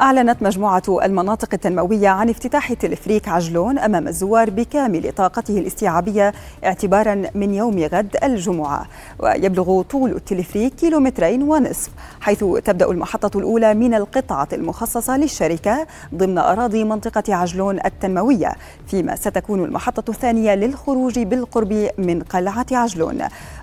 أعلنت مجموعة المناطق التنموية عن افتتاح تلفريك عجلون أمام الزوار بكامل طاقته الاستيعابية اعتبارا من يوم غد الجمعة ويبلغ طول التلفريك كيلومترين ونصف حيث تبدأ المحطة الأولى من القطعة المخصصة للشركة ضمن أراضي منطقة عجلون التنموية فيما ستكون المحطة الثانية للخروج بالقرب من قلعة عجلون.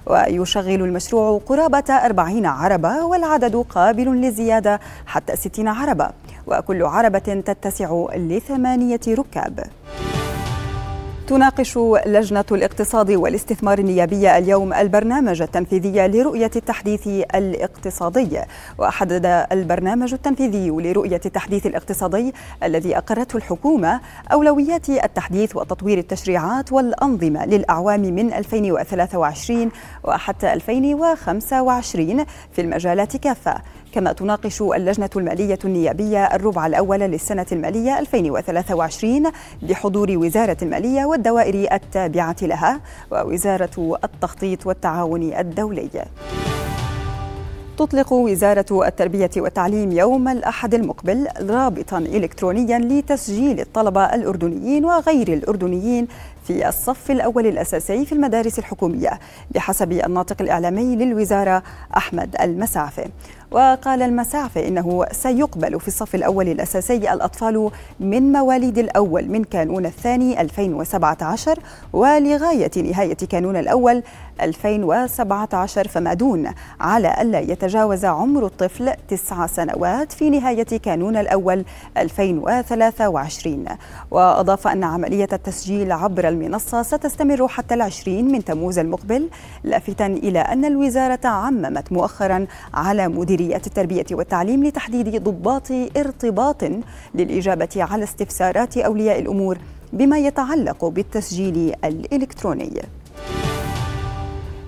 ويشغل المشروع قرابة أربعين عربة والعدد قابل للزيادة حتى ستين عربة. وكل عربة تتسع لثمانية ركاب. تناقش لجنة الاقتصاد والاستثمار النيابية اليوم البرنامج التنفيذي لرؤية التحديث الاقتصادي. وحدد البرنامج التنفيذي لرؤية التحديث الاقتصادي الذي أقرته الحكومة أولويات التحديث وتطوير التشريعات والأنظمة للأعوام من 2023 وحتى 2025 في المجالات كافة. كما تناقش اللجنة المالية النيابية الربع الأول للسنة المالية 2023 بحضور وزارة المالية والدوائر التابعة لها ووزارة التخطيط والتعاون الدولي. تطلق وزارة التربية والتعليم يوم الأحد المقبل رابطا إلكترونيا لتسجيل الطلبة الأردنيين وغير الأردنيين في الصف الأول الأساسي في المدارس الحكومية بحسب الناطق الإعلامي للوزارة أحمد المسافة وقال المسافة إنه سيقبل في الصف الأول الأساسي الأطفال من مواليد الأول من كانون الثاني 2017 ولغاية نهاية كانون الأول 2017 فما دون على ألا يتجاوز عمر الطفل تسع سنوات في نهاية كانون الأول 2023 وأضاف أن عملية التسجيل عبر المنصة ستستمر حتى العشرين من تموز المقبل لافتا إلى أن الوزارة عممت مؤخرا على مديريات التربية والتعليم لتحديد ضباط ارتباط للإجابة على استفسارات أولياء الأمور بما يتعلق بالتسجيل الإلكتروني.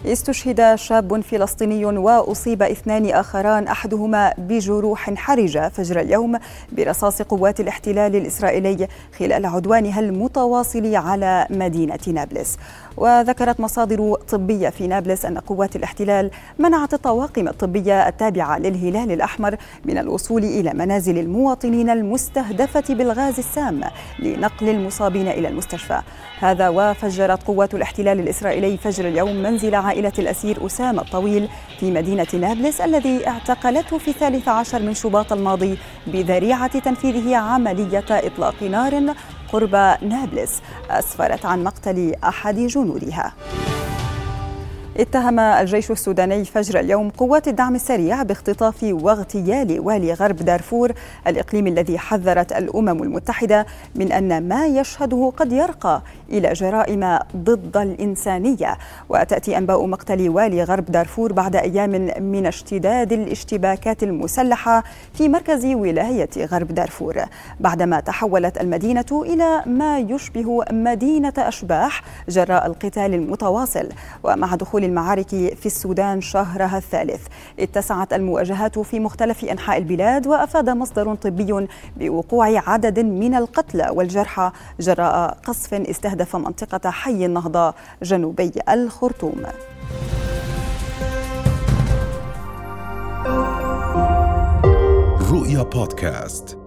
استشهد شاب فلسطيني وأصيب اثنان آخران أحدهما بجروح حرجة فجر اليوم برصاص قوات الاحتلال الإسرائيلي خلال عدوانها المتواصل على مدينة نابلس. وذكرت مصادر طبية في نابلس أن قوات الاحتلال منعت الطواقم الطبية التابعة للهلال الأحمر من الوصول إلى منازل المواطنين المستهدفة بالغاز السام لنقل المصابين إلى المستشفى. هذا وفجرت قوات الاحتلال الإسرائيلي فجر اليوم منزل عائلة الأسير أسامة الطويل في مدينة نابلس الذي اعتقلته في الثالث عشر من شباط الماضي بذريعة تنفيذه عملية إطلاق نار قرب نابلس أسفرت عن مقتل أحد جنودها. اتهم الجيش السوداني فجر اليوم قوات الدعم السريع باختطاف واغتيال والي غرب دارفور الإقليم الذي حذرت الأمم المتحدة من أن ما يشهده قد يرقى إلى جرائم ضد الإنسانية. وتأتي أنباء مقتل والي غرب دارفور بعد أيام من اشتداد الاشتباكات المسلحة في مركز ولاية غرب دارفور. بعدما تحولت المدينة إلى ما يشبه مدينة أشباح جراء القتال المتواصل. ومع دخول المعارك في السودان شهرها الثالث. اتسعت المواجهات في مختلف أنحاء البلاد وأفاد مصدر طبي بوقوع عدد من القتلى والجرحى جراء قصف استهدف منطقة حي النهضة جنوبي الخرطوم. رؤيا بودكاست.